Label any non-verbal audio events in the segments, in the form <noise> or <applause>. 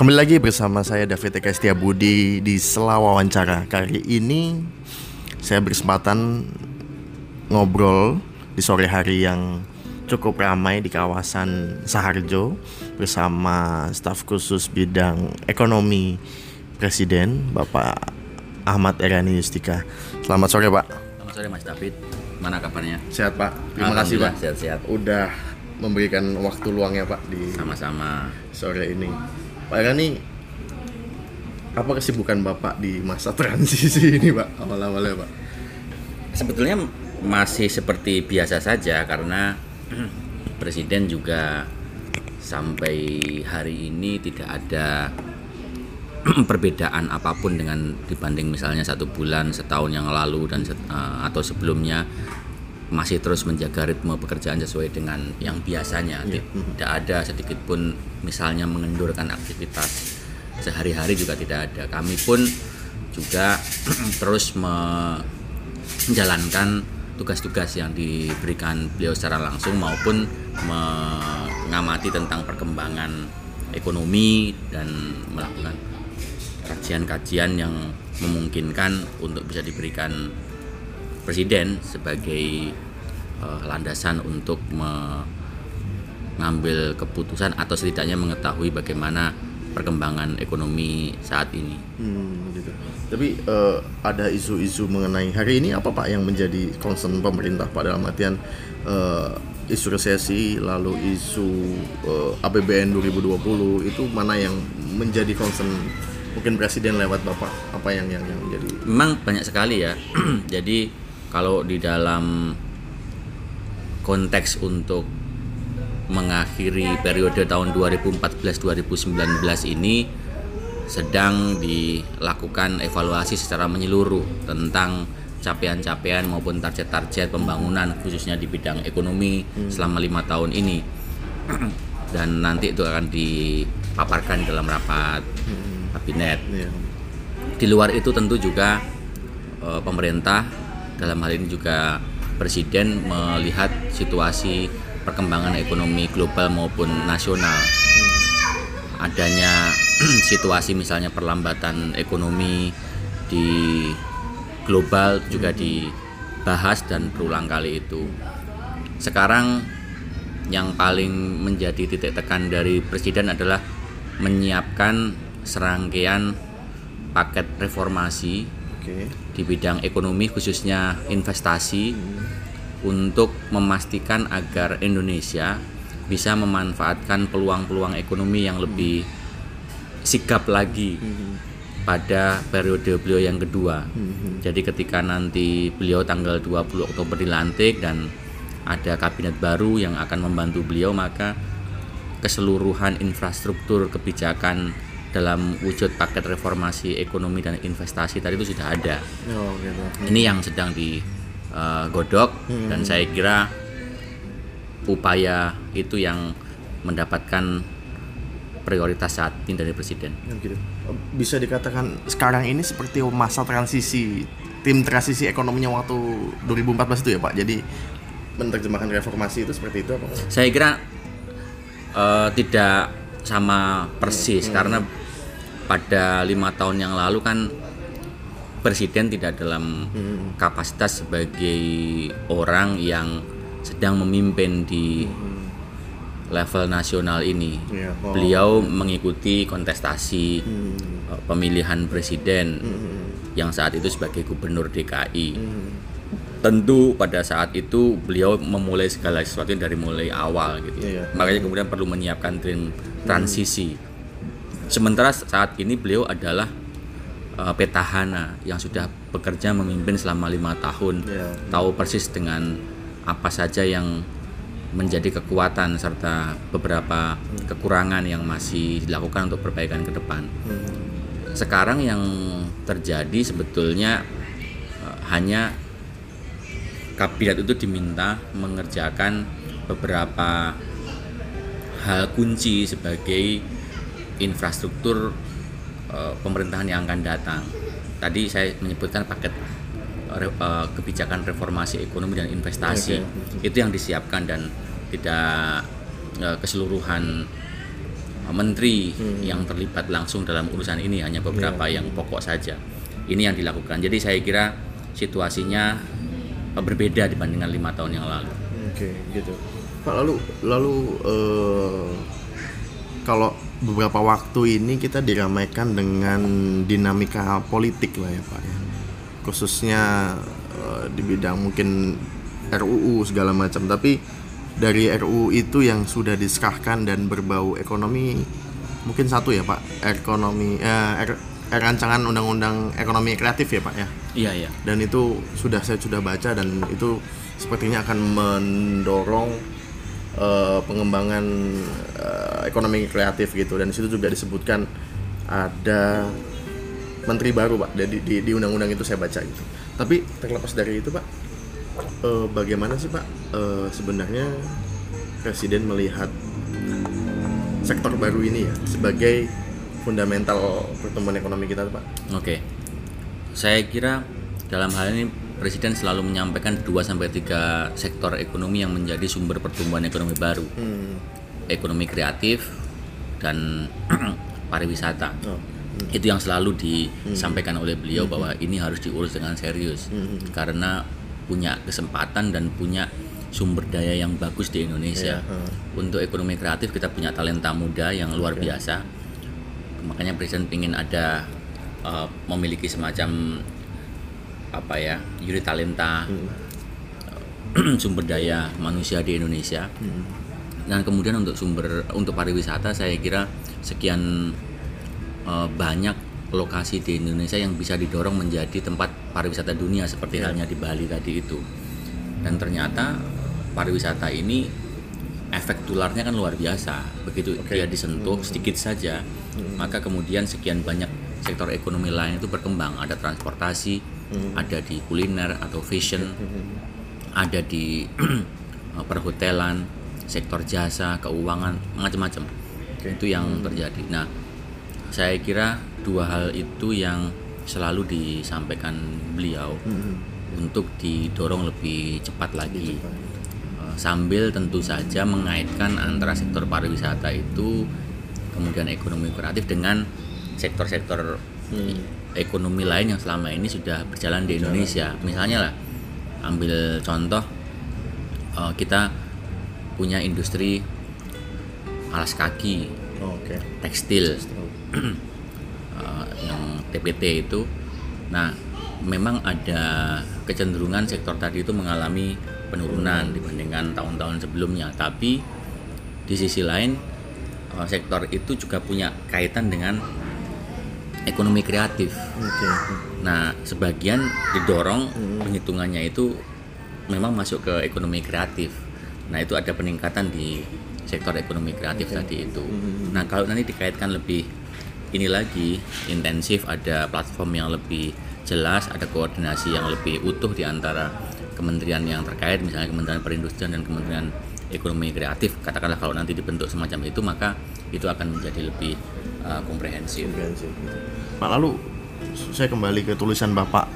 Kembali lagi bersama saya David Eka Setiabudi di Sela Wawancara. Kali ini saya berkesempatan ngobrol di sore hari yang cukup ramai di kawasan Saharjo bersama staf khusus bidang ekonomi Presiden Bapak Ahmad Erani Yustika. Selamat sore Pak. Selamat sore Mas David. Mana kabarnya? Sehat Pak. Terima kasih Pak. Sehat-sehat. Udah memberikan waktu luangnya Pak di Sama-sama. sore ini. Pak Erani, apa kesibukan Bapak di masa transisi ini Pak? Awal-awalnya Pak. Sebetulnya masih seperti biasa saja karena <clears throat> Presiden juga sampai hari ini tidak ada <clears throat> perbedaan apa pun dengan dibanding misalnya satu bulan setahun yang lalu dan set- eh, atau sebelumnya masih terus menjaga ritme pekerjaan sesuai dengan yang biasanya. Tidak ada sedikit pun misalnya mengendurkan aktivitas sehari-hari juga tidak ada. Kami pun juga <clears throat> terus me- menjalankan tugas-tugas yang diberikan beliau secara langsung maupun mengamati tentang perkembangan ekonomi dan melakukan kajian-kajian yang memungkinkan untuk bisa diberikan presiden sebagai eh, landasan untuk mengambil keputusan atau setidaknya mengetahui bagaimana perkembangan ekonomi saat ini. Hmm, gitu. Tapi eh, ada isu-isu mengenai hari ini apa Pak yang menjadi concern pemerintah Pak dalam artian eh, isu resesi lalu isu eh, APBN 2020 itu mana yang menjadi concern mungkin presiden lewat Bapak apa yang yang yang menjadi Memang banyak sekali ya. <clears throat> Jadi kalau di dalam konteks untuk mengakhiri periode tahun 2014-2019 ini sedang dilakukan evaluasi secara menyeluruh tentang capaian-capaian maupun target-target pembangunan khususnya di bidang ekonomi selama lima tahun ini. <clears throat> Dan nanti itu akan dipaparkan dalam rapat kabinet. Ya, di luar itu tentu juga eh, pemerintah dalam hal ini juga presiden melihat situasi perkembangan ekonomi global maupun nasional. Adanya <clears throat> situasi misalnya perlambatan ekonomi di global juga dibahas dan berulang kali itu. Sekarang yang paling menjadi titik tekan dari presiden adalah menyiapkan serangkaian paket reformasi oke. Di bidang ekonomi khususnya investasi untuk memastikan agar Indonesia bisa memanfaatkan peluang-peluang ekonomi yang lebih sigap lagi pada periode beliau yang kedua. Jadi ketika nanti beliau tanggal 20 Oktober dilantik dan ada kabinet baru yang akan membantu beliau maka keseluruhan infrastruktur kebijakan dalam wujud paket reformasi ekonomi dan investasi tadi itu sudah ada. oh gitu Ini yang sedang digodok dan saya kira upaya itu yang mendapatkan prioritas saat ini dari presiden. Gitu. Bisa dikatakan sekarang ini seperti masa transisi tim transisi ekonominya waktu 2014 itu ya Pak. Jadi menerjemahkan reformasi itu seperti itu apa? Saya kira eh, tidak sama persis karena pada lima tahun yang lalu kan presiden tidak dalam kapasitas sebagai orang yang sedang memimpin di level nasional ini. Iya. Oh. Beliau mengikuti kontestasi eh, pemilihan presiden yang saat itu sebagai gubernur DKI. Tentu pada saat itu beliau memulai segala sesuatu dari mulai awal gitu. Iya. Makanya kemudian perlu menyiapkan tim transisi. Sementara saat ini beliau adalah eh, petahana yang sudah bekerja memimpin selama lima tahun, Iya. tahu persis dengan apa saja yang menjadi kekuatan serta beberapa kekurangan yang masih dilakukan untuk perbaikan ke depan. Sekarang yang terjadi sebetulnya eh, hanya kabinet itu diminta mengerjakan beberapa hal kunci sebagai infrastruktur eh, pemerintahan yang akan datang. Tadi saya menyebutkan paket re- eh, kebijakan reformasi ekonomi dan investasi itu yang disiapkan dan tidak eh, keseluruhan menteri yang terlibat langsung dalam urusan ini hanya beberapa yang pokok saja. Ini yang dilakukan. Jadi saya kira situasinya berbeda dibandingkan lima tahun yang lalu. Oke, gitu. Pak lalu lalu eh, kalau beberapa waktu ini kita diramaikan dengan dinamika politik lah ya Pak ya. Khususnya eh, di bidang mungkin RUU segala macam. Tapi dari RUU itu yang sudah disahkan dan berbau ekonomi mungkin satu ya Pak, ekonomi eh, R- rancangan undang-undang ekonomi kreatif ya Pak ya Iya iya. dan itu sudah saya sudah baca dan itu sepertinya akan mendorong eh, pengembangan eh, ekonomi kreatif gitu. Dan di situ juga disebutkan ada menteri baru pak. Di, di, di undang-undang itu saya baca gitu. Tapi terlepas dari itu pak eh, bagaimana sih pak eh, sebenarnya presiden melihat sektor baru ini ya sebagai fundamental pertumbuhan ekonomi kita pak? Oke. Saya kira dalam hal ini Presiden selalu menyampaikan 2 sampai 3 sektor ekonomi yang menjadi sumber pertumbuhan ekonomi baru. Ekonomi kreatif dan <clears throat> pariwisata. Oh. Itu yang selalu disampaikan oleh beliau bahwa ini harus diurus dengan serius karena punya kesempatan dan punya sumber daya yang bagus di Indonesia. Untuk ekonomi kreatif kita punya talenta muda yang luar biasa. Makanya Presiden ingin ada uh, memiliki semacam apa ya, unit talenta <clears throat> sumber daya manusia di Indonesia. Dan kemudian untuk sumber untuk pariwisata saya kira sekian uh, banyak lokasi di Indonesia yang bisa didorong menjadi tempat pariwisata dunia seperti halnya di Bali tadi itu. Dan ternyata pariwisata ini efek tularnya kan luar biasa. Begitu dia disentuh sedikit saja, maka kemudian sekian banyak sektor ekonomi lain itu berkembang. Ada transportasi, ada di kuliner atau fashion, ada di <clears throat> eh, perhotelan, sektor jasa, keuangan, macam-macam. Itu yang terjadi. Nah, saya kira dua hal itu yang selalu disampaikan beliau untuk didorong lebih cepat lagi. Eh, Sambil tentu saja mengaitkan antara sektor pariwisata itu kemudian ekonomi kreatif dengan sektor-sektor ekonomi lain yang selama ini sudah berjalan di Indonesia. Misalnya lah, ambil contoh eh, kita punya industri alas kaki, Oh, tekstil, <clears throat> eh, yang TPT itu. Nah, memang ada kecenderungan sektor tadi itu mengalami penurunan dibandingkan tahun-tahun sebelumnya. Tapi di sisi lain eh, sektor itu juga punya kaitan dengan ekonomi kreatif. Oke. Nah, sebagian didorong penghitungannya itu memang masuk ke ekonomi kreatif. Nah, itu ada peningkatan di sektor ekonomi kreatif tadi itu. Nah, kalau nanti dikaitkan lebih ini lagi intensif, ada platform yang lebih jelas, ada koordinasi yang lebih utuh di antara kementerian yang terkait, misalnya Kementerian Perindustrian dan Kementerian Ekonomi Kreatif. Katakanlah kalau nanti dibentuk semacam itu, maka itu akan menjadi lebih uh, komprehensif. Komprehensif, gitu. Pak lalu saya kembali ke tulisan Bapak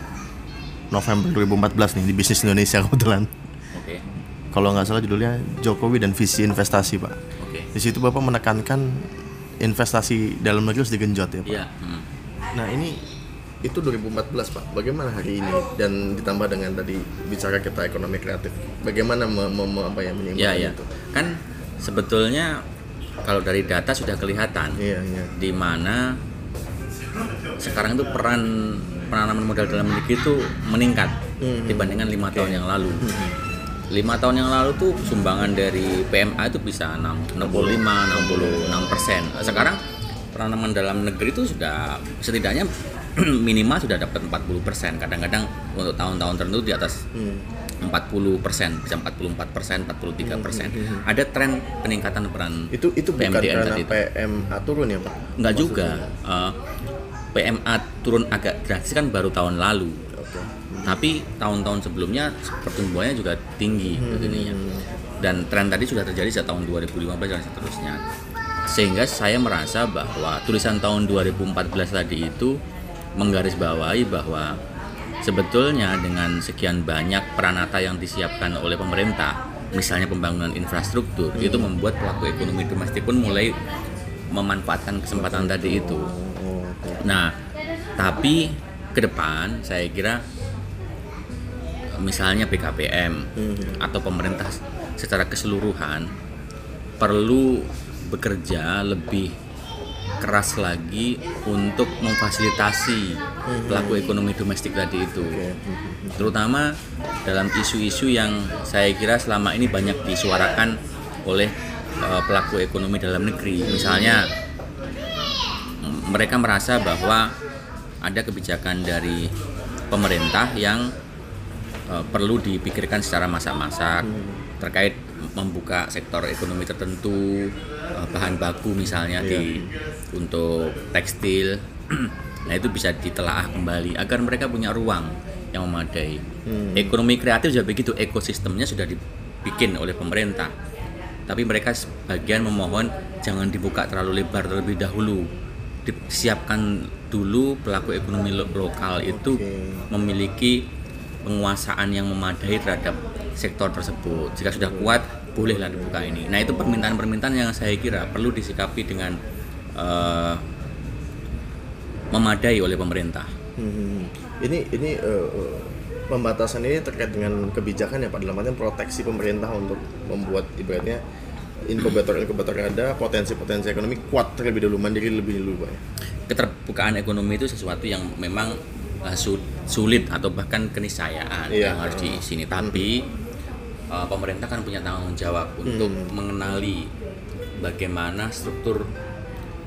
November 2014 nih di Bisnis Indonesia kebetulan. Oke, Kalau nggak salah judulnya Jokowi dan visi investasi Pak. oke. Di situ Bapak menekankan investasi dalam negeri harus digenjot ya Pak. Iya. hmm. Nah ini itu 2014 Pak. Bagaimana hari ini dan ditambah dengan tadi bicara kita ekonomi kreatif. Bagaimana me, me- me- apa ya menyeimbangkan Ya, ya. itu? Kan sebetulnya kalau dari data sudah kelihatan Iya iya. di mana sekarang itu peran penanaman modal dalam negeri itu meningkat dibandingkan lima tahun yang lalu. Lima tahun yang lalu tuh sumbangan dari PMA itu bisa 6, 65, 66 persen. Sekarang penanaman dalam negeri itu sudah setidaknya <clears throat> minimal sudah dapat 40 persen. Kadang-kadang untuk tahun-tahun tertentu di atas 40 persen, bisa 44 persen, 43 persen. Ada tren peningkatan peran Itu itu bukan PMDN karena. PMA turun ya Pak? Enggak juga. Eh, PMA turun agak drastis kan baru tahun lalu. Tapi tahun-tahun sebelumnya pertumbuhannya juga tinggi begininya. Dan tren tadi sudah terjadi sejak tahun 2015 dan seterusnya. Sehingga saya merasa bahwa tulisan tahun 2014 tadi itu menggarisbawahi bahwa sebetulnya dengan sekian banyak peranata yang disiapkan oleh pemerintah, misalnya pembangunan infrastruktur, itu membuat pelaku ekonomi domestik pun mulai memanfaatkan kesempatan tadi itu. Nah, tapi ke depan saya kira misalnya BKPM atau pemerintah secara keseluruhan perlu bekerja lebih keras lagi untuk memfasilitasi pelaku ekonomi domestik tadi itu. Terutama dalam isu-isu yang saya kira selama ini banyak disuarakan oleh uh, pelaku ekonomi dalam negeri. Misalnya mereka merasa bahwa ada kebijakan dari pemerintah yang uh, perlu dipikirkan secara masak-masak terkait membuka sektor ekonomi tertentu uh, bahan baku misalnya di untuk tekstil. <clears throat> Nah itu bisa ditelaah kembali agar mereka punya ruang yang memadai. Ekonomi kreatif juga begitu ekosistemnya sudah dibikin oleh pemerintah. Tapi mereka sebagian memohon jangan dibuka terlalu lebar terlebih dahulu disiapkan dulu pelaku ekonomi lo- lokal itu memiliki penguasaan yang memadai terhadap sektor tersebut. Jika sudah kuat bolehlah dibuka ini. Nah itu permintaan-permintaan yang saya kira perlu disikapi dengan eh, memadai oleh pemerintah. Hmm. Ini ini eh, pembatasan ini terkait dengan kebijakan ya Pak dalam artian proteksi pemerintah untuk membuat ibaratnya inkubator inkubator ada potensi-potensi ekonomi kuat terlebih dahulu mandiri lebih dulu Pak. ya. keterbukaan ekonomi itu sesuatu yang memang uh, su- sulit atau bahkan keniscayaan Iya. yang harus di sini tapi uh, pemerintah kan punya tanggung jawab untuk mengenali bagaimana struktur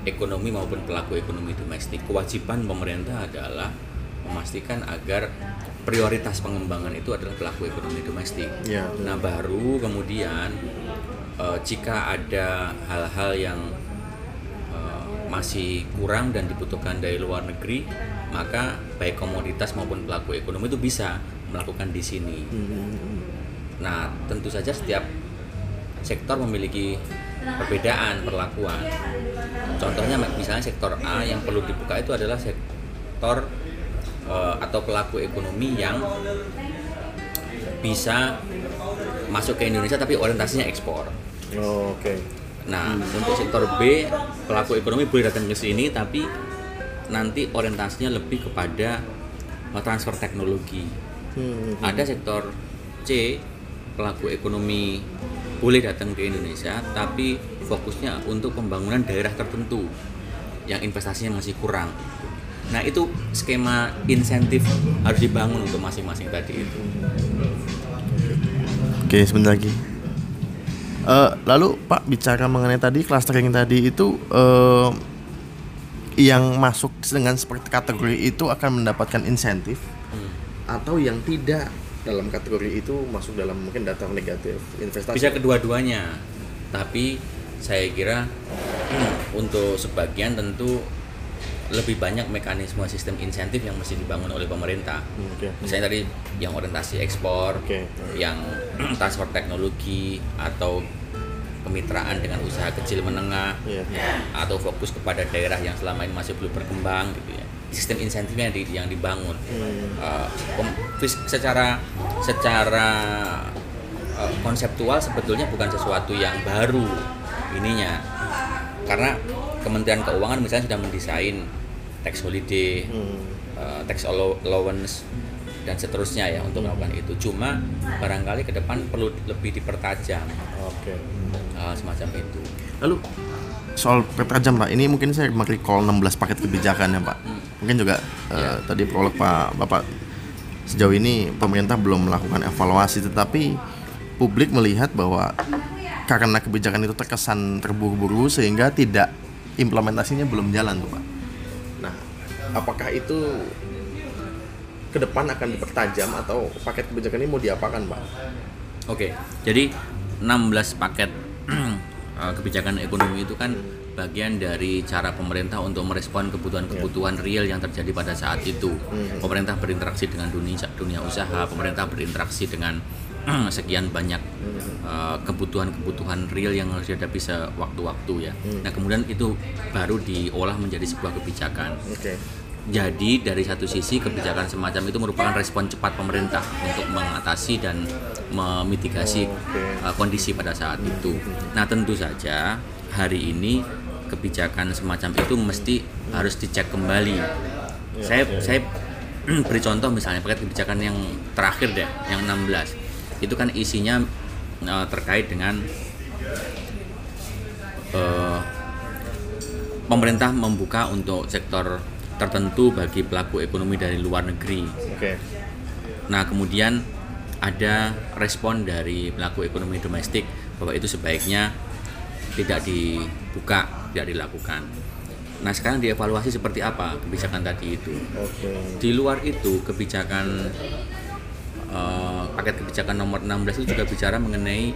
ekonomi maupun pelaku ekonomi domestik kewajiban pemerintah adalah memastikan agar prioritas pengembangan itu adalah pelaku ekonomi domestik Iya. Nah baru kemudian eh, jika ada hal-hal yang eh, masih kurang dan dibutuhkan dari luar negeri, maka baik komoditas maupun pelaku ekonomi itu bisa melakukan di sini. Nah tentu saja setiap sektor memiliki perbedaan perlakuan. Contohnya misalnya sektor A yang perlu dibuka itu adalah sektor eh, atau pelaku ekonomi yang bisa masuk ke Indonesia tapi orientasinya ekspor. Oh, Oke. Nah, untuk sektor B, pelaku ekonomi boleh datang ke sini tapi nanti orientasinya lebih kepada uh, transfer teknologi. Hmm. Ada sektor C, pelaku ekonomi boleh datang ke Indonesia tapi fokusnya untuk pembangunan daerah tertentu yang investasinya masih kurang. Nah, itu skema insentif harus dibangun untuk masing-masing tadi itu. Oke, sebentar lagi. Eh, lalu Pak bicara mengenai tadi clustering tadi itu eh, yang masuk dengan seperti kategori itu akan mendapatkan insentif Hmm. atau yang tidak dalam kategori itu masuk dalam mungkin data negatif investasi. bisa kedua-duanya tapi saya kira untuk sebagian tentu lebih banyak mekanisme sistem insentif yang mesti dibangun oleh pemerintah Hmm, Oke. misalnya tadi yang orientasi ekspor Oke. yang transfer teknologi atau kemitraan dengan usaha kecil menengah Iya. atau fokus kepada daerah yang selama ini masih belum berkembang gitu ya sistem insentifnya yang, di- yang dibangun Hmm. Uh, secara secara uh, konseptual sebetulnya bukan sesuatu yang baru ininya karena Kementerian Keuangan misalnya sudah mendesain tax holiday, Hmm. uh, tax allow- allowance dan seterusnya ya untuk melakukan itu. Cuma barangkali ke depan perlu lebih dipertajam Oke. uh, semacam itu. Lalu soal pertajam Pak, ini mungkin saya merecall 16 paket kebijakan ya Pak. Mungkin juga eh, tadi prolog Pak Bapak sejauh ini pemerintah belum melakukan evaluasi tetapi publik melihat bahwa karena kebijakan itu terkesan terburu-buru sehingga tidak implementasinya belum jalan tuh Pak. Nah, apakah itu ke depan akan dipertajam atau paket kebijakan ini mau diapakan Pak? Oke, jadi 16 paket <clears throat> eh, kebijakan ekonomi itu kan bagian dari cara pemerintah untuk merespon kebutuhan-kebutuhan real yang terjadi pada saat itu. Pemerintah berinteraksi dengan dunia dunia usaha, pemerintah berinteraksi dengan sekian banyak eh, kebutuhan-kebutuhan real yang harus dihadapi sewaktu-waktu ya. Nah, kemudian itu baru diolah menjadi sebuah kebijakan. Oke. Jadi dari satu sisi kebijakan semacam itu merupakan respon cepat pemerintah untuk mengatasi dan memitigasi Oke. uh, kondisi pada saat itu. Nah tentu saja hari ini kebijakan semacam itu mesti harus dicek kembali. Saya saya <clears throat> beri contoh misalnya paket kebijakan yang terakhir deh, yang 16. Itu kan isinya eh, terkait dengan eh, pemerintah membuka untuk sektor tertentu bagi pelaku ekonomi dari luar negeri. Oke. Nah, kemudian ada respon dari pelaku ekonomi domestik bahwa itu sebaiknya tidak dibuka, tidak dilakukan. Nah, sekarang dievaluasi seperti apa kebijakan tadi itu. Oke. Di luar itu, kebijakan eh, paket kebijakan nomor 16 itu juga bicara mengenai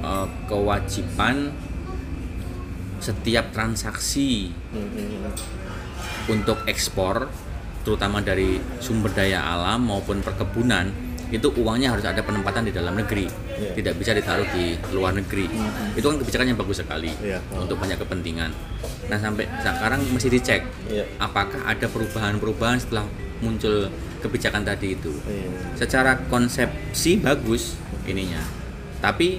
eh, kewajiban setiap transaksi untuk ekspor terutama dari sumber daya alam maupun perkebunan itu uangnya harus ada penempatan di dalam negeri Iya. tidak bisa ditaruh di luar negeri itu kan kebijakan yang bagus sekali Iya. untuk banyak kepentingan nah sampai sekarang mesti dicek Iya. apakah ada perubahan-perubahan setelah muncul kebijakan tadi itu. Iya. secara konsepsi bagus ininya tapi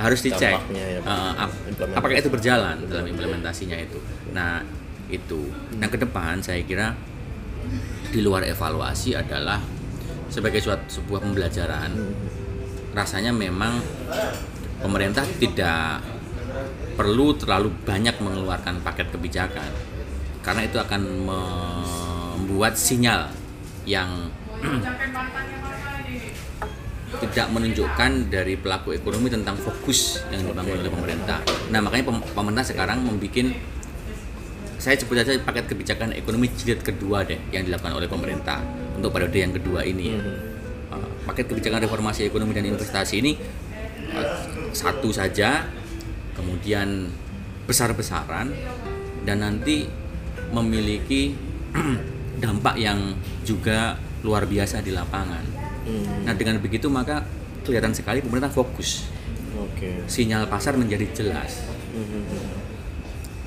harus dicek. Ya, ap- implementasi. apakah itu berjalan dalam implementasinya itu. Nah itu. Nah ke depan saya kira di luar evaluasi adalah sebagai suatu sebuah pembelajaran rasanya memang pemerintah tidak perlu terlalu banyak mengeluarkan paket kebijakan karena itu akan membuat sinyal yang <clears throat> tidak menunjukkan dari pelaku ekonomi tentang fokus yang dibangun oleh pemerintah. Nah makanya pem- pemerintah sekarang membuat saya sebut saja paket kebijakan ekonomi jilid kedua deh yang dilakukan oleh pemerintah untuk periode yang kedua ini. ya. Uh, paket kebijakan reformasi ekonomi dan investasi ini uh, satu saja, kemudian besar-besaran dan nanti memiliki <clears throat> dampak yang juga luar biasa di lapangan. Hmm. Nah dengan begitu maka kelihatan sekali pemerintah fokus, Oke. sinyal pasar menjadi jelas Mhm.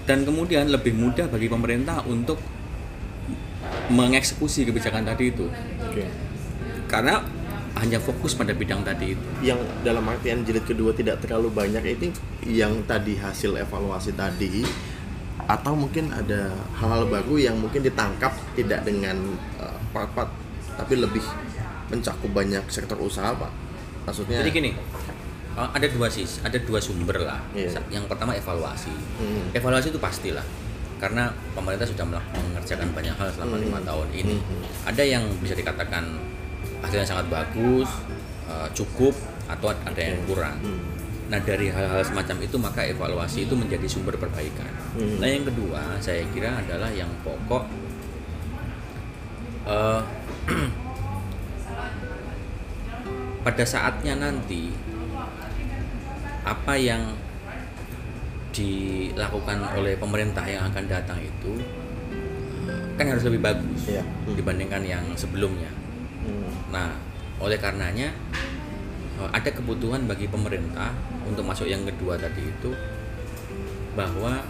dan kemudian lebih mudah bagi pemerintah untuk mengeksekusi kebijakan tadi itu Oke. karena hanya fokus pada bidang tadi itu. Yang dalam artian jilid kedua tidak terlalu banyak itu yang tadi hasil evaluasi tadi atau mungkin ada hal-hal baru yang mungkin ditangkap tidak dengan uh, part-part tapi lebih mencakup banyak sektor usaha pak maksudnya Jadi gini, eh, ada dua sih, ada dua sumber lah. Iya. Yang pertama evaluasi. Hmm. Evaluasi itu pastilah karena pemerintah sudah mengerjakan banyak hal selama lima Hmm. tahun ini. Hmm. Ada yang bisa dikatakan hasilnya sangat bagus, eh, cukup, atau ada yang kurang. Hmm. Nah dari hal-hal semacam itu maka evaluasi itu menjadi sumber perbaikan. Hmm. Nah yang kedua saya kira adalah yang pokok eh, <clears throat> pada saatnya nanti apa yang dilakukan oleh pemerintah yang akan datang itu kan harus lebih bagus. Hmm. dibandingkan yang sebelumnya. Hmm. Nah, oleh karenanya eh, ada kebutuhan bagi pemerintah untuk masuk yang kedua tadi itu bahwa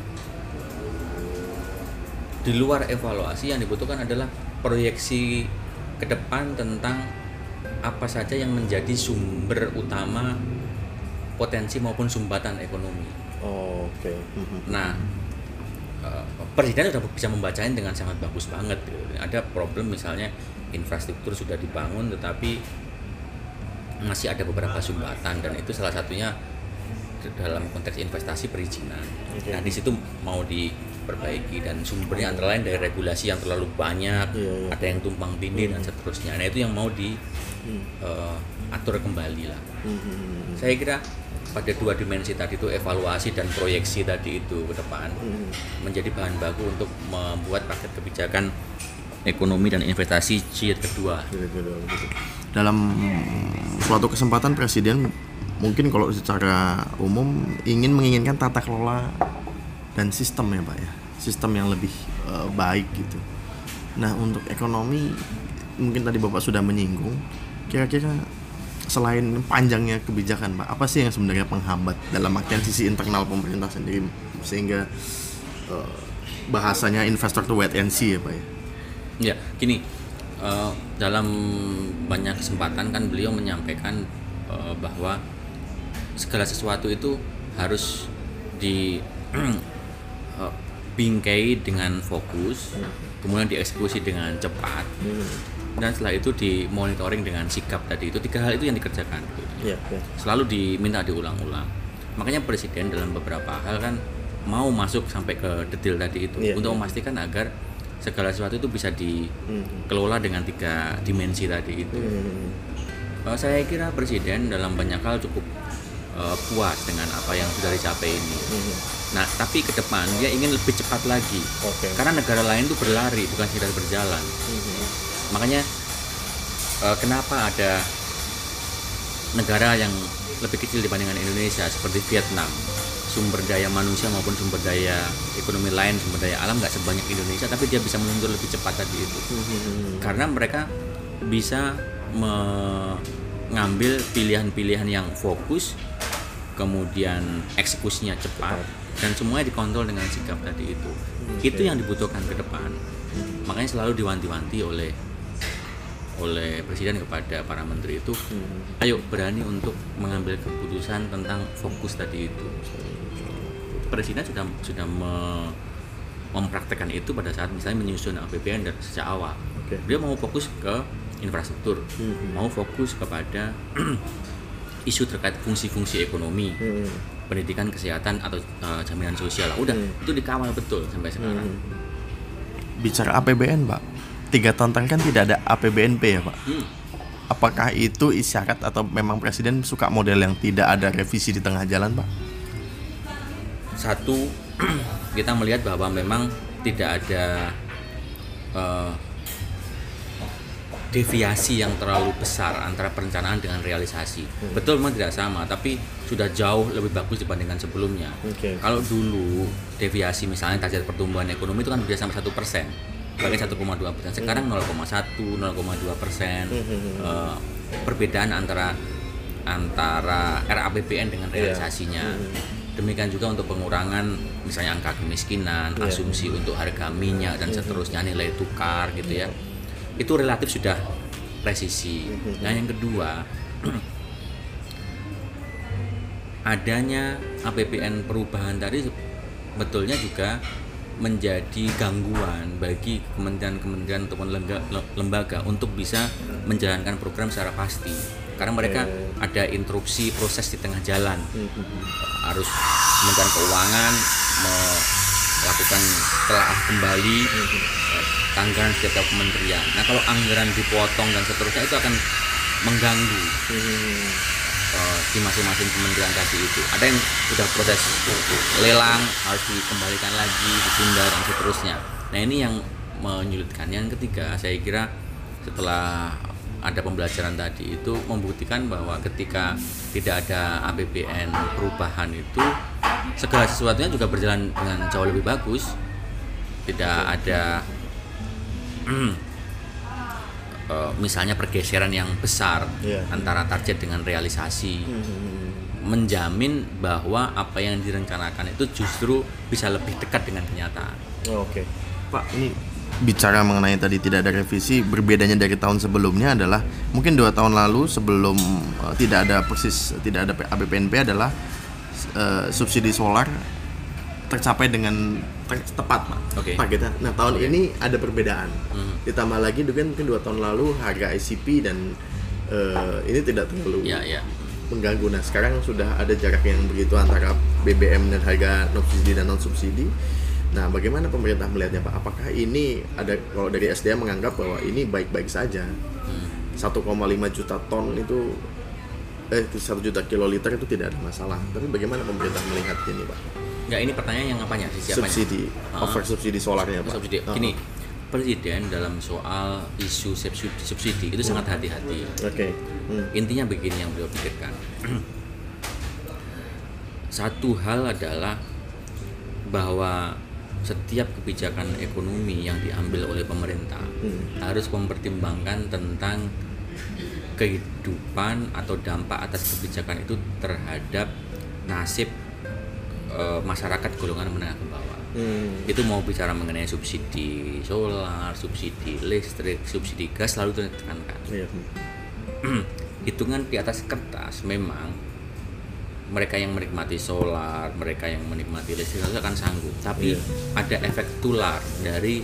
di luar evaluasi yang dibutuhkan adalah proyeksi ke depan tentang apa saja yang menjadi sumber utama potensi maupun sumbatan ekonomi. Oh, Oke. Mhm. Nah, eh, presiden sudah bisa membacanya dengan sangat bagus banget. Ada problem misalnya infrastruktur sudah dibangun, tetapi masih ada beberapa sumbatan dan itu salah satunya dalam konteks investasi perizinan. Oke. Nah, di situ mau diperbaiki dan sumbernya antara lain dari regulasi yang terlalu banyak, Iya, iya. ada yang tumpang tindih dan seterusnya. Nah, itu yang mau Hmm. diatur kembali lah Mhm. saya kira pada dua dimensi tadi itu evaluasi dan proyeksi tadi itu ke depan Mhm. menjadi bahan baku untuk membuat paket kebijakan ekonomi dan investasi jilid kedua. Dalam suatu kesempatan presiden mungkin kalau secara umum ingin menginginkan tata kelola dan sistem ya pak ya sistem yang lebih eh, baik gitu. Nah untuk ekonomi mungkin tadi bapak sudah menyinggung kira-kira selain panjangnya kebijakan pak apa sih yang sebenarnya penghambat dalam artian sisi internal pemerintah sendiri sehingga eh, bahasanya investor tuh wait and see ya pak ya. Ya, gini eh, dalam banyak kesempatan kan beliau menyampaikan eh, bahwa segala sesuatu itu harus dibingkai <clears throat> dengan fokus, kemudian dieksekusi dengan cepat, dan setelah itu dimonitoring dengan sikap tadi itu tiga hal itu yang dikerjakan. Iya, iya. Selalu diminta diulang-ulang. Makanya presiden dalam beberapa hal kan mau masuk sampai ke detail tadi itu Iya, untuk iya. memastikan agar segala sesuatu itu bisa dikelola dengan tiga dimensi tadi itu. Hmm. Eh, saya kira presiden dalam banyak hal cukup eh, puas dengan apa yang sudah dicapai ini. Nah, tapi ke depan dia ingin lebih cepat lagi. Oke. Karena negara lain itu berlari bukan sekedar berjalan. Makanya eh, kenapa ada negara yang lebih kecil dibandingkan Indonesia seperti Vietnam sumber daya manusia maupun sumber daya ekonomi lain sumber daya alam nggak sebanyak Indonesia tapi dia bisa meluncur lebih cepat tadi itu. Karena mereka bisa mengambil pilihan-pilihan yang fokus kemudian eksekusinya cepat dan semuanya dikontrol dengan sikap tadi itu. Itu yang dibutuhkan ke depan. Makanya selalu diwanti-wanti oleh oleh presiden kepada para menteri itu ayo berani untuk mengambil keputusan tentang fokus tadi itu presiden sudah sudah me- mempraktekkan itu pada saat misalnya menyusun APBN dari sejak awal Oke. dia mau fokus ke infrastruktur mau fokus kepada <clears throat> isu terkait fungsi-fungsi ekonomi Hmm. pendidikan kesehatan atau eh, jaminan sosial udah itu dikawal betul sampai sekarang Bicara APBN, Pak. Tiga tahun kan tidak ada APBNP ya, Pak. Hmm. Apakah itu isyarat atau memang presiden suka model yang tidak ada revisi di tengah jalan, Pak? Satu <clears throat> kita melihat bahwa memang tidak ada eh, deviasi yang terlalu besar antara perencanaan dengan realisasi. Betul memang tidak sama, tapi sudah jauh lebih bagus dibandingkan sebelumnya. Oke. Kalau dulu deviasi misalnya target pertumbuhan ekonomi itu kan bisa sampai satu persen, bahkan 1,2 persen. Sekarang 0,1, 0,2 persen. Eh, perbedaan antara antara RAPBN dengan realisasinya. Demikian juga untuk pengurangan misalnya angka kemiskinan, asumsi untuk harga minyak dan seterusnya nilai tukar gitu ya. Itu relatif sudah presisi. Nah, yang kedua <clears throat> adanya APBN perubahan tadi sebetulnya juga menjadi gangguan bagi kementerian-kementerian ataupun lembaga untuk bisa menjalankan program secara pasti karena mereka ada interupsi proses di tengah jalan harus Kementerian Keuangan melakukan telaah kembali eh, anggaran setiap kementerian. Nah kalau anggaran dipotong dan seterusnya itu akan mengganggu eh, di masing-masing kementerian tadi itu. Ada yang sudah proses lelang harus dikembalikan lagi, ditunda dan seterusnya. Nah ini yang menyulitkan. Yang ketiga saya kira setelah ada pembelajaran tadi itu membuktikan bahwa ketika tidak ada APBN perubahan itu segala sesuatunya juga berjalan dengan jauh lebih bagus. Tidak ada <clears throat> eh, misalnya pergeseran yang besar Iya. antara target dengan realisasi menjamin bahwa apa yang direncanakan itu justru bisa lebih dekat dengan kenyataan. Oh, Oke, Pak. Ini bicara mengenai tadi tidak ada revisi, berbedanya dari tahun sebelumnya adalah mungkin dua tahun lalu sebelum eh, tidak ada persis tidak ada APBNP adalah eh, subsidi solar tercapai dengan te- tepat, Pak. Oke. Targetnya. Nah, tahun ini ada perbedaan. Hmm. Ditambah lagi mungkin mungkin dua tahun lalu harga ICP dan eh, ini tidak terlalu Ya, ya. mengganggu. Nah sekarang sudah ada jarak yang begitu antara BBM dan harga non subsidi dan non subsidi. Nah bagaimana pemerintah melihatnya Pak? Apakah ini ada kalau dari SDM menganggap bahwa ini baik-baik saja? 1,5 juta ton itu eh 1 juta kiloliter itu tidak ada masalah. Tapi bagaimana pemerintah melihat ini Pak? Enggak ini pertanyaan yang apanya sih siapanya? Subsidi, Ah. over subsidi solarnya Pak. Subsidi. Gini, presiden dalam soal isu subsidi, subsidi itu sangat hati-hati. Oke. Hmm. Intinya begini yang beliau pikirkan. <clears throat> Satu hal adalah bahwa setiap kebijakan ekonomi yang diambil oleh pemerintah harus mempertimbangkan tentang kehidupan atau dampak atas kebijakan itu terhadap nasib eh, masyarakat golongan menengah ke bawah Hmm. itu mau bicara mengenai subsidi solar, subsidi listrik, subsidi gas selalu ditekankan. Iya. <clears throat> Hitungan di atas kertas memang mereka yang menikmati solar, mereka yang menikmati listrik itu akan sanggup. Tapi Iya. ada efek tular dari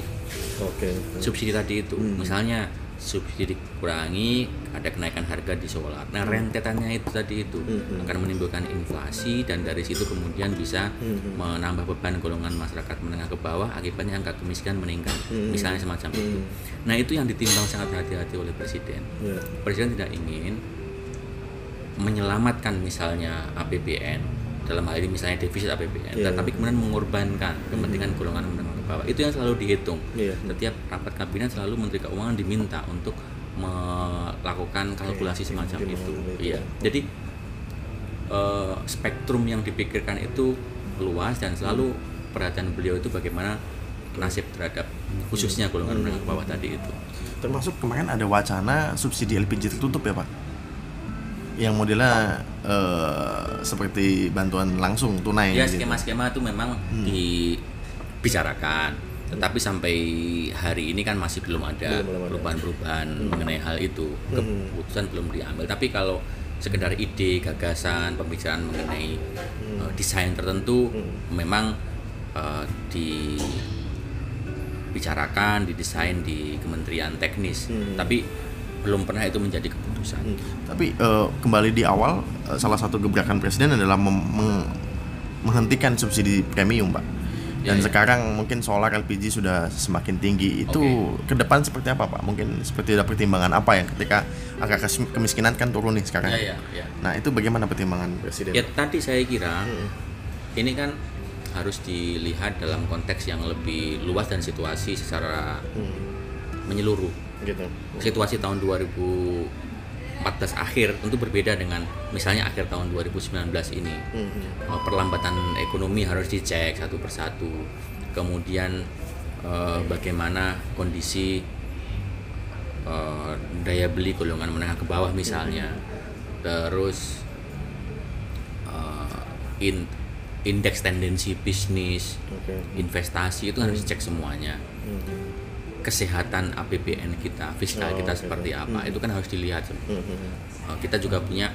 Oke. subsidi tadi itu. Hmm. Misalnya subsidi dikurangi, ada kenaikan harga di solar. Nah, rentetannya itu tadi itu Hmm. akan menimbulkan inflasi dan dari situ kemudian bisa Hmm. menambah beban golongan masyarakat menengah ke bawah akibatnya angka kemiskinan meningkat. Hmm. Misalnya semacam itu. Hmm. Nah, itu yang ditimbang sangat hati-hati oleh presiden. Iya. Presiden tidak ingin menyelamatkan misalnya APBN dalam hal ini misalnya defisit APBN, Iya. tetapi kemudian mengorbankan kepentingan golongan menengah ke bawah. Itu yang selalu dihitung. Iya. Setiap rapat kabinet selalu Menteri Keuangan diminta untuk melakukan kalkulasi semacam mungkin itu. itu. Iya. Jadi eh, spektrum yang dipikirkan itu luas dan selalu perhatian beliau itu bagaimana nasib terhadap khususnya golongan menengah ke bawah tadi itu. Termasuk kemarin ada wacana subsidi LPG tertutup ya Pak? Yang modelnya eh, seperti bantuan langsung tunai. Ya gitu. skema-skema itu memang Hmm. dibicarakan, tetapi sampai hari ini kan masih belum ada perubahan-perubahan mengenai hal itu. Hmm. Keputusan belum diambil. Tapi kalau sekedar ide, gagasan, pembicaraan mengenai Hmm. uh, desain tertentu Hmm. memang uh, dibicarakan, didesain di Kementerian Teknis, Hmm. tapi belum pernah itu menjadi keputusan. Hmm. Tapi eh, kembali di awal eh, salah satu gebrakan presiden adalah mem- meng- menghentikan subsidi premium, Pak. Dan Ya, ya. sekarang mungkin solar LPG sudah semakin tinggi. Itu ke depan seperti apa, Pak? Mungkin seperti ada pertimbangan apa yang ketika angka kemiskinan kan turun nih sekarang. Ya, ya, ya. Nah, itu bagaimana pertimbangan presiden? Ya tadi saya kira Hmm. ini kan harus dilihat dalam konteks yang lebih luas dan situasi secara Hmm. menyeluruh. Gitu. Situasi tahun 2014 akhir tentu berbeda dengan misalnya akhir tahun 2019 ini. Hmm. Perlambatan ekonomi harus dicek satu persatu. Kemudian eh, bagaimana kondisi eh, daya beli golongan menengah ke bawah misalnya. Terus eh, in indeks tendensi bisnis, Oke. investasi itu harus dicek semuanya. Hmm. Kesehatan APBN kita, fiskal Oh, kita oke. seperti apa, itu kan harus dilihat. Hmm. Uh, kita juga punya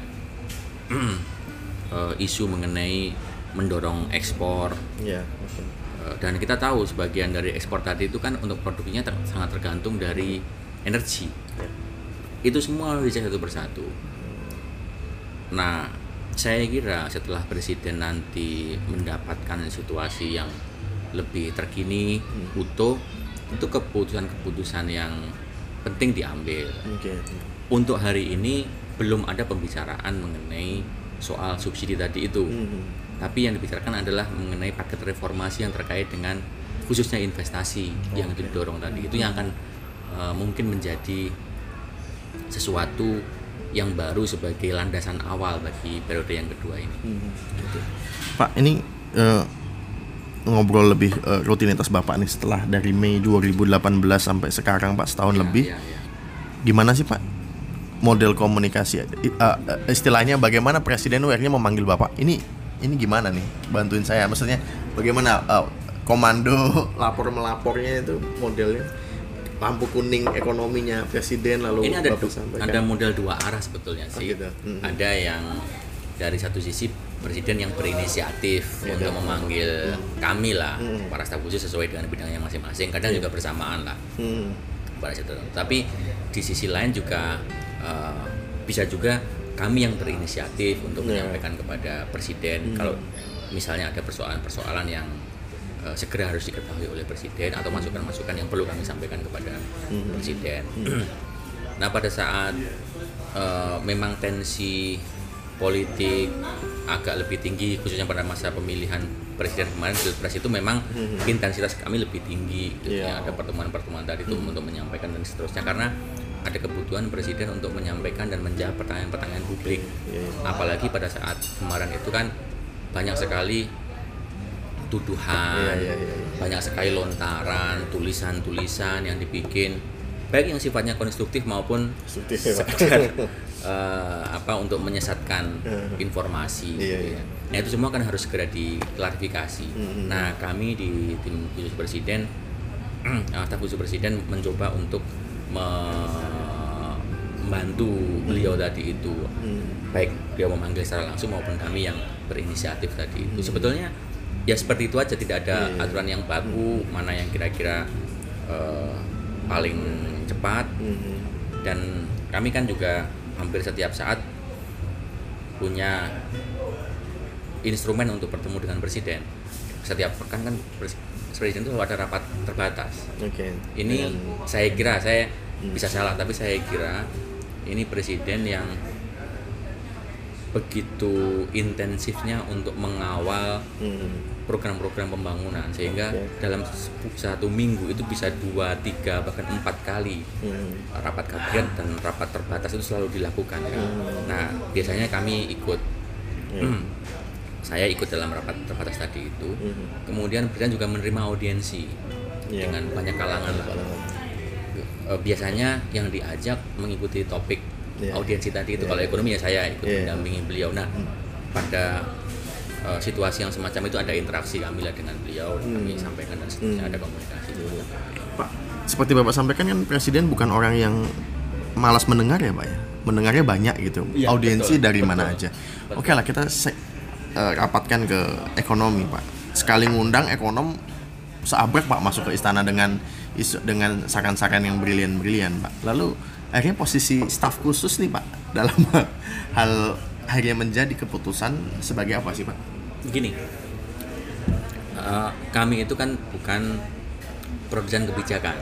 uh, <clears throat> isu mengenai mendorong ekspor Ya. oke. Uh, dan kita tahu sebagian dari ekspor tadi itu kan untuk produknya ter- sangat tergantung dari energi. Ya. Itu semua harus dicek satu persatu. Nah, saya kira setelah presiden nanti mendapatkan situasi yang lebih terkini, Hmm. utuh, itu keputusan-keputusan yang penting diambil. Oke. Untuk hari ini belum ada pembicaraan mengenai soal subsidi tadi itu. Hmm. Tapi yang dibicarakan adalah mengenai paket reformasi yang terkait dengan khususnya investasi yang Oke. didorong tadi. Itu yang akan uh, mungkin menjadi sesuatu yang baru sebagai landasan awal bagi periode yang kedua ini. Hmm. Gitu. Pak, ini eh, ngobrol lebih eh, rutinitas Bapak nih setelah dari Mei 2018 sampai sekarang Pak setahun Ya, lebih. ya, ya. Gimana sih Pak model komunikasi? Eh, istilahnya bagaimana Presiden akhirnya memanggil Bapak? Ini ini gimana nih? Bantuin saya. Maksudnya bagaimana eh, komando <laughs> lapor melapornya itu modelnya? Lampu kuning ekonominya Presiden lalu Ini ada du- ada model dua arah sebetulnya Oh, sih. gitu. Mhm. Ada yang dari satu sisi presiden yang berinisiatif Iya, untuk memanggil kami lah Mhm. para staf khusus sesuai dengan bidangnya masing-masing. Kadang Iya. juga bersamaan lah Hmm. pada situ. Tapi di sisi lain juga eh, bisa juga kami yang berinisiatif untuk Iya. menyampaikan kepada presiden Hmm. kalau misalnya ada persoalan-persoalan yang eh, segera harus diketahui oleh presiden atau masukan-masukan yang perlu kami sampaikan kepada Hmm. presiden. nah pada saat eh, memang tensi politik agak lebih tinggi khususnya pada masa pemilihan presiden kemarin pilpres itu memang Hmm. intensitas kami lebih tinggi gitu Iya. ya. ada pertemuan-pertemuan tadi itu untuk menyampaikan dan seterusnya karena ada kebutuhan presiden untuk menyampaikan dan menjawab pertanyaan-pertanyaan publik Iya, iya. apalagi pada saat kemarin itu kan banyak sekali tuduhan Iya, iya, iya, iya. banyak sekali lontaran tulisan-tulisan yang dibikin baik yang sifatnya konstruktif maupun Konstruktif <laughs> eh, apa untuk menyesatkan Hmm. informasi Iya, gitu iya. ya. Nah itu semua kan harus segera diklarifikasi. Hmm. Nah kami di tim khusus presiden, <clears throat> staf khusus presiden mencoba untuk me- membantu beliau tadi itu baik beliau memanggil secara langsung maupun kami yang berinisiatif tadi itu sebetulnya ya seperti itu aja tidak ada Iya. aturan yang baku mana yang kira-kira eh, paling cepat Mhm. dan kami kan juga hampir setiap saat punya instrumen untuk bertemu dengan presiden setiap pekan kan pres- presiden itu ada rapat terbatas Oke. ini Dengan- saya kira saya Hmm. bisa salah tapi saya kira ini presiden yang begitu intensifnya untuk mengawal Mhm. program-program pembangunan sehingga Oke. dalam satu minggu itu bisa dua tiga bahkan empat kali Mhm. rapat kabinet dan rapat terbatas itu selalu dilakukan kan. Hmm. Nah biasanya kami ikut Ya. saya ikut dalam rapat terbatas tadi itu Mhm. kemudian presiden juga menerima audiensi Ya. dengan banyak kalangan lah. Eh, biasanya yang diajak mengikuti topik Iya. audiensi tadi itu Iya. kalau ekonomi ya saya ikut Iya. mendampingi beliau nah pada eh, situasi yang semacam itu ada interaksi kami lah dengan beliau kami Hmm. sampaikan dan Hmm. ada komunikasi Pak, seperti Bapak sampaikan kan presiden bukan orang yang malas mendengar ya, Pak ya. Mendengarnya banyak gitu. Iya, Audiensi betul, dari betul, mana aja. betul. Oke lah kita eh, rapatkan ke ekonomi, Pak. Sekali ngundang ekonom seabrek Pak masuk ke istana dengan isu dengan saran-saran yang brilian-brilian, Pak. Lalu akhirnya posisi staf khusus nih, Pak, <laughs> dalam hal akhirnya menjadi keputusan sebagai apa sih, Pak? begini eh, kami itu kan bukan produsen kebijakan.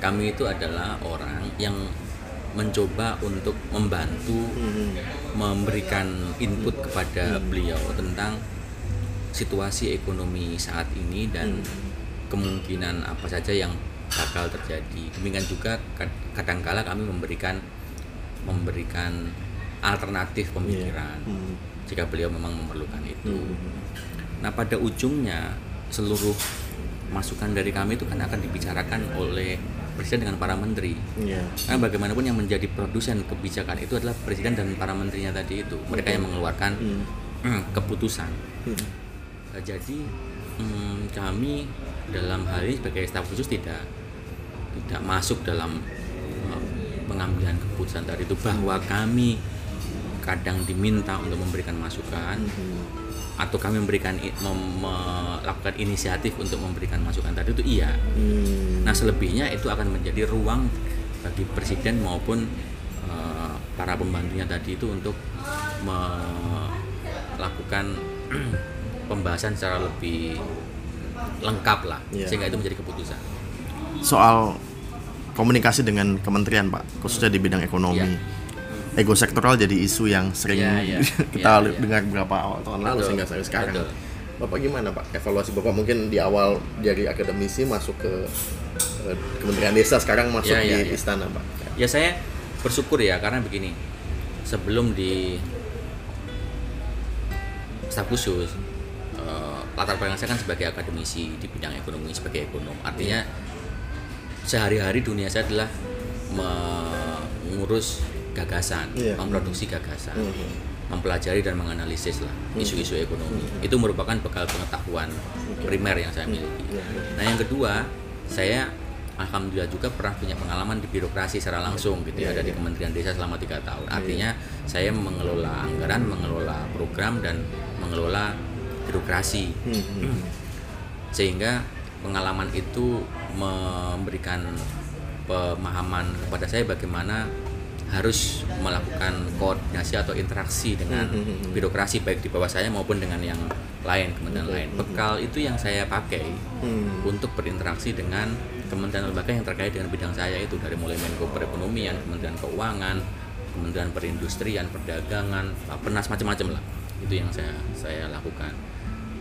Kami itu adalah orang yang mencoba untuk membantu memberikan input kepada beliau tentang situasi ekonomi saat ini dan kemungkinan apa saja yang bakal terjadi. Demikian juga kad- kadangkala kami memberikan memberikan alternatif pemikiran Hmm. jika beliau memang memerlukan itu. Hmm. Nah, pada ujungnya seluruh masukan dari kami itu kan akan dibicarakan oleh presiden dengan para menteri. Iya. Karena bagaimanapun yang menjadi produsen kebijakan itu adalah presiden dan para menterinya tadi itu. Mereka yang mengeluarkan Hmm. keputusan. Nah, jadi mm, kami dalam hal ini sebagai staf khusus tidak tidak masuk dalam uh, pengambilan keputusan tadi itu bahwa kami kadang diminta untuk memberikan masukan Hmm. atau kami memberikan mem- melakukan inisiatif untuk memberikan masukan tadi itu iya. Hmm. Nah selebihnya itu akan menjadi ruang bagi presiden maupun uh, para pembantunya tadi itu untuk melakukan <clears throat> pembahasan secara lebih lengkap lah Iya. sehingga itu menjadi keputusan. Soal komunikasi dengan kementerian Pak, khususnya di bidang ekonomi. Iya. Ego sektoral jadi isu yang sering Iya, iya. <laughs> kita Iya, iya. dengar beberapa awal tahun lalu sehingga sampai sekarang. betul. Bapak gimana Pak? Evaluasi Bapak mungkin di awal dari akademisi masuk ke eh, Kementerian Desa sekarang masuk Iya, iya, di iya. istana Pak. Ya saya bersyukur ya karena begini sebelum di staf khusus eh, latar belakang saya kan sebagai akademisi di bidang ekonomi sebagai ekonom artinya sehari-hari dunia saya adalah mengurus gagasan Iya. memproduksi gagasan Mhm. mempelajari dan menganalisis lah isu-isu ekonomi itu merupakan bekal pengetahuan primer yang saya miliki Iya, iya. Nah yang kedua, saya alhamdulillah juga pernah punya pengalaman di birokrasi secara langsung gitu ya Iya, ada di iya. Kementerian Desa selama tiga tahun. Artinya saya mengelola anggaran, mengelola program dan mengelola birokrasi Hmm. sehingga pengalaman itu memberikan pemahaman kepada saya bagaimana harus melakukan koordinasi atau interaksi dengan Hmm, hmm, hmm. birokrasi baik di bawah saya maupun dengan yang lain kementerian lain. Bekal itu yang saya pakai Hmm. untuk berinteraksi dengan kementerian lembaga yang terkait dengan bidang saya itu dari mulai Menko Perekonomian, Kementerian Keuangan, Kementerian Perindustrian, Perdagangan, Bapenas macam-macam lah. Itu yang saya saya lakukan.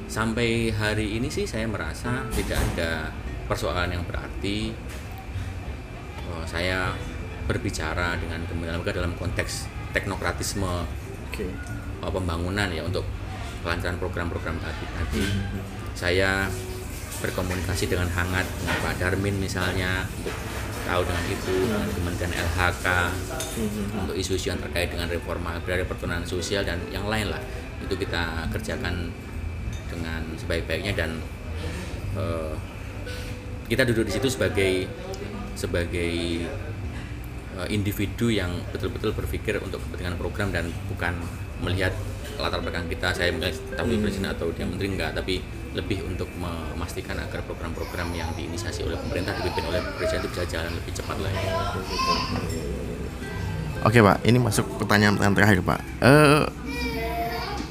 Sampai hari ini sih saya merasa tidak ada persoalan yang berarti. Oh, saya berbicara dengan kementerian lembaga dalam konteks teknokratisme Oke. uh, pembangunan ya untuk kelancaran program-program tadi. tadi. Saya berkomunikasi dengan hangat dengan Pak Darmin misalnya untuk tahu dengan itu dengan Kementerian LHK Hmm. untuk isu-isu yang terkait dengan reforma agraria pertunahan sosial dan yang lain lah itu kita kerjakan dengan sebaik-baiknya dan uh, kita duduk di situ sebagai sebagai eh, individu yang betul-betul berpikir untuk kepentingan program dan bukan melihat latar belakang kita saya tapi presiden atau dia menteri enggak tapi lebih untuk memastikan agar program-program yang diinisiasi oleh pemerintah dipimpin oleh presiden itu bisa jalan lebih cepat lagi. Oke pak, ini masuk pertanyaan terakhir pak. Uh,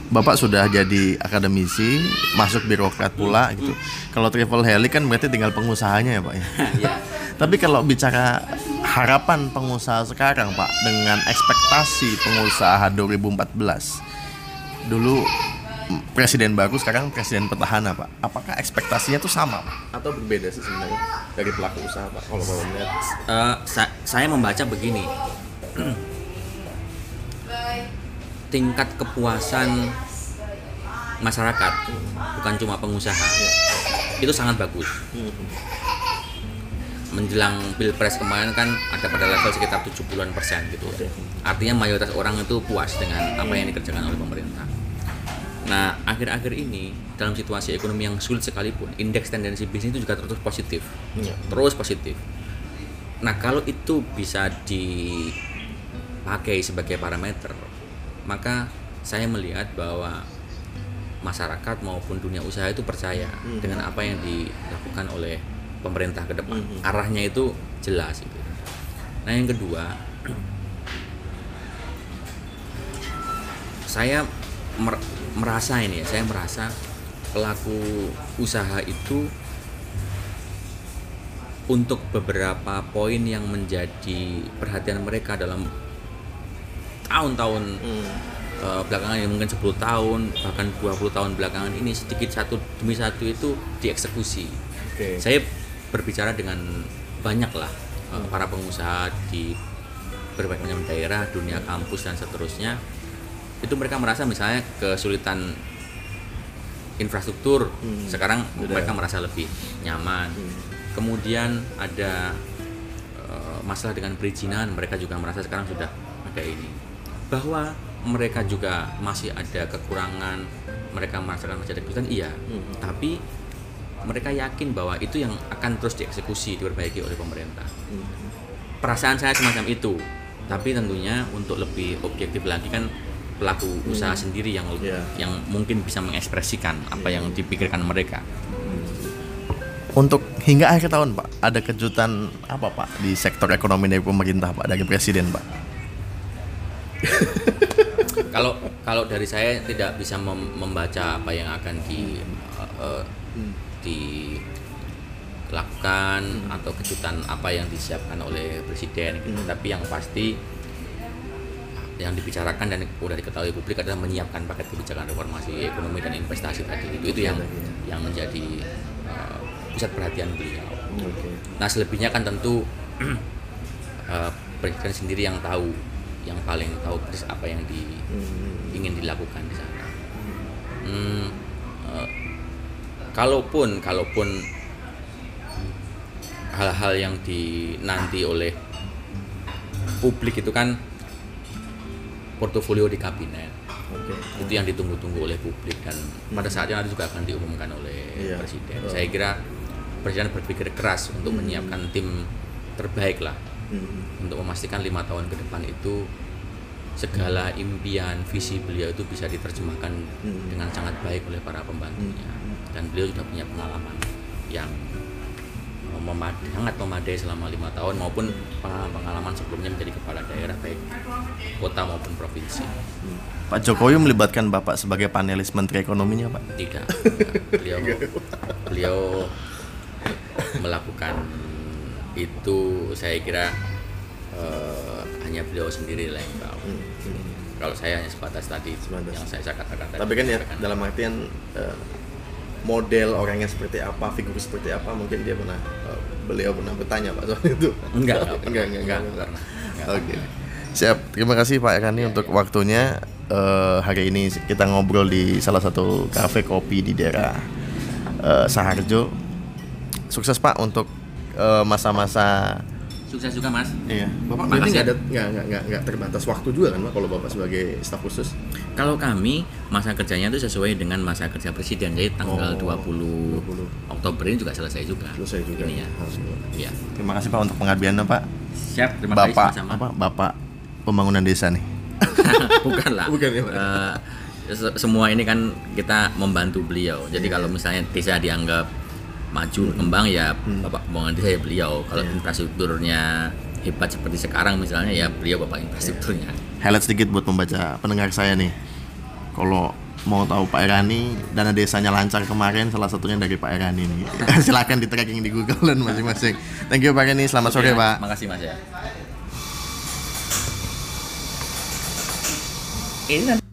Bapak sudah jadi akademisi, masuk birokrat pula gitu. Kalau travel heli kan berarti tinggal pengusahanya ya pak ya. <laughs> Iya. Tapi kalau bicara harapan pengusaha sekarang pak dengan ekspektasi pengusaha 2014 dulu presiden baru sekarang presiden petahana pak apakah ekspektasinya itu sama pak? atau berbeda sih sebenarnya dari pelaku usaha pak kalau mau melihat uh, sa saya membaca begini <clears throat> tingkat kepuasan masyarakat bukan cuma pengusaha. Itu sangat bagus. Menjelang pilpres kemarin kan ada pada level sekitar 70-an persen gitu. Artinya mayoritas orang itu puas dengan apa yang dikerjakan oleh pemerintah. Nah akhir-akhir ini dalam situasi ekonomi yang sulit sekalipun indeks tendensi bisnis itu juga terus positif. Iya. terus positif. Nah kalau itu bisa dipakai sebagai parameter maka saya melihat bahwa masyarakat maupun dunia usaha itu percaya hmm. dengan apa yang dilakukan oleh pemerintah ke depan. Hmm. Arahnya itu jelas itu. Nah, yang kedua, <clears throat> saya mer merasa ini ya, saya merasa pelaku usaha itu untuk beberapa poin yang menjadi perhatian mereka dalam tahun-tahun hmm. uh, belakangan yang mungkin 10 tahun bahkan 20 tahun belakangan ini sedikit satu demi satu itu dieksekusi. Okay. Saya berbicara dengan banyak lah uh, para pengusaha di berbagai macam daerah, dunia kampus dan seterusnya. Itu mereka merasa misalnya kesulitan infrastruktur hmm. sekarang Udah. mereka merasa lebih nyaman. Hmm. Kemudian ada uh, masalah dengan perizinan, mereka juga merasa sekarang sudah ada ini bahwa mereka juga masih ada kekurangan mereka merasakan masih ada kesulitan iya hmm. tapi mereka yakin bahwa itu yang akan terus dieksekusi diperbaiki oleh pemerintah hmm. perasaan saya semacam itu tapi tentunya untuk lebih objektif lagi kan pelaku hmm. usaha sendiri yang yeah. yang mungkin bisa mengekspresikan apa yang dipikirkan mereka untuk hingga akhir tahun pak ada kejutan apa pak di sektor ekonomi dari pemerintah pak dari presiden pak <laughs> kalau kalau dari saya tidak bisa mem membaca apa yang akan di uh, dilakukan hmm. atau kejutan apa yang disiapkan oleh presiden gitu. Hmm. Tapi yang pasti yang dibicarakan dan sudah diketahui publik adalah menyiapkan paket kebijakan reformasi ekonomi dan investasi tadi itu itu yang ya. yang menjadi uh, pusat perhatian beliau. Okay. Nah selebihnya kan tentu uh, <clears throat> presiden sendiri yang tahu yang paling tahu persis apa yang di, hmm. ingin dilakukan di sana. Hmm, uh, kalaupun kalaupun hal-hal yang dinanti oleh publik itu kan portofolio di kabinet. Okay. Itu yang ditunggu-tunggu oleh publik dan hmm. pada saatnya nanti juga akan diumumkan oleh yeah. presiden. Oh. Saya kira presiden berpikir keras untuk hmm. menyiapkan tim terbaik lah hmm. untuk memastikan lima tahun ke depan itu segala impian visi beliau itu bisa diterjemahkan hmm. dengan sangat baik oleh para pembantunya hmm. dan beliau sudah punya pengalaman yang memadai, sangat memadai selama lima tahun maupun pengalaman sebelumnya menjadi kepala daerah baik kota maupun provinsi. Hmm. Pak Jokowi melibatkan Bapak sebagai panelis Menteri Ekonominya, Pak? Tidak. <laughs> beliau beliau melakukan itu saya kira uh, hanya beliau sendiri lah yang tahu. Hmm. Hmm. Kalau saya hanya sebatas tadi sebatas. yang saya, katakan tadi. Tapi kan ya dalam artian uh, model orangnya seperti apa, figur seperti apa, mungkin dia pernah uh, beliau pernah bertanya pak soal itu. Enggak, enggak, <laughs> enggak, enggak, enggak, enggak, Oke. Okay. Siap. Terima kasih Pak Ekani ya, untuk ya. waktunya. Uh, hari ini kita ngobrol di salah satu kafe kopi di daerah uh, Saharjo. Sukses Pak untuk masa-masa uh, sukses juga mas iya bapak berarti nggak ada nggak nggak nggak terbatas waktu juga kan pak kalau bapak sebagai staf khusus kalau kami masa kerjanya itu sesuai dengan masa kerja presiden jadi tanggal oh, 20, 20 Oktober ini juga selesai juga selesai juga ini ya iya terima kasih pak untuk pengabdiannya pak Siap, terima Bapak kasih sama-sama. apa? Bapak pembangunan desa nih. <laughs> Bukan lah. Bukan ya, Pak? Eh, se- semua ini kan kita membantu beliau. Jadi Iya. kalau misalnya desa dianggap maju kembang ya Hmm. Bapak pembangunan desa ya beliau. Kalau Iya. infrastrukturnya hebat seperti sekarang misalnya ya beliau Bapak infrastrukturnya. Highlight sedikit buat pembaca pendengar saya nih. Kalau mau tahu Pak Erani dana desanya lancar kemarin salah satunya dari Pak Erani nih. <laughs> Silakan di tracking di Google dan masing-masing. Thank you Pak Erani, selamat sore Oke, Pak. Makasih Mas ya. Ini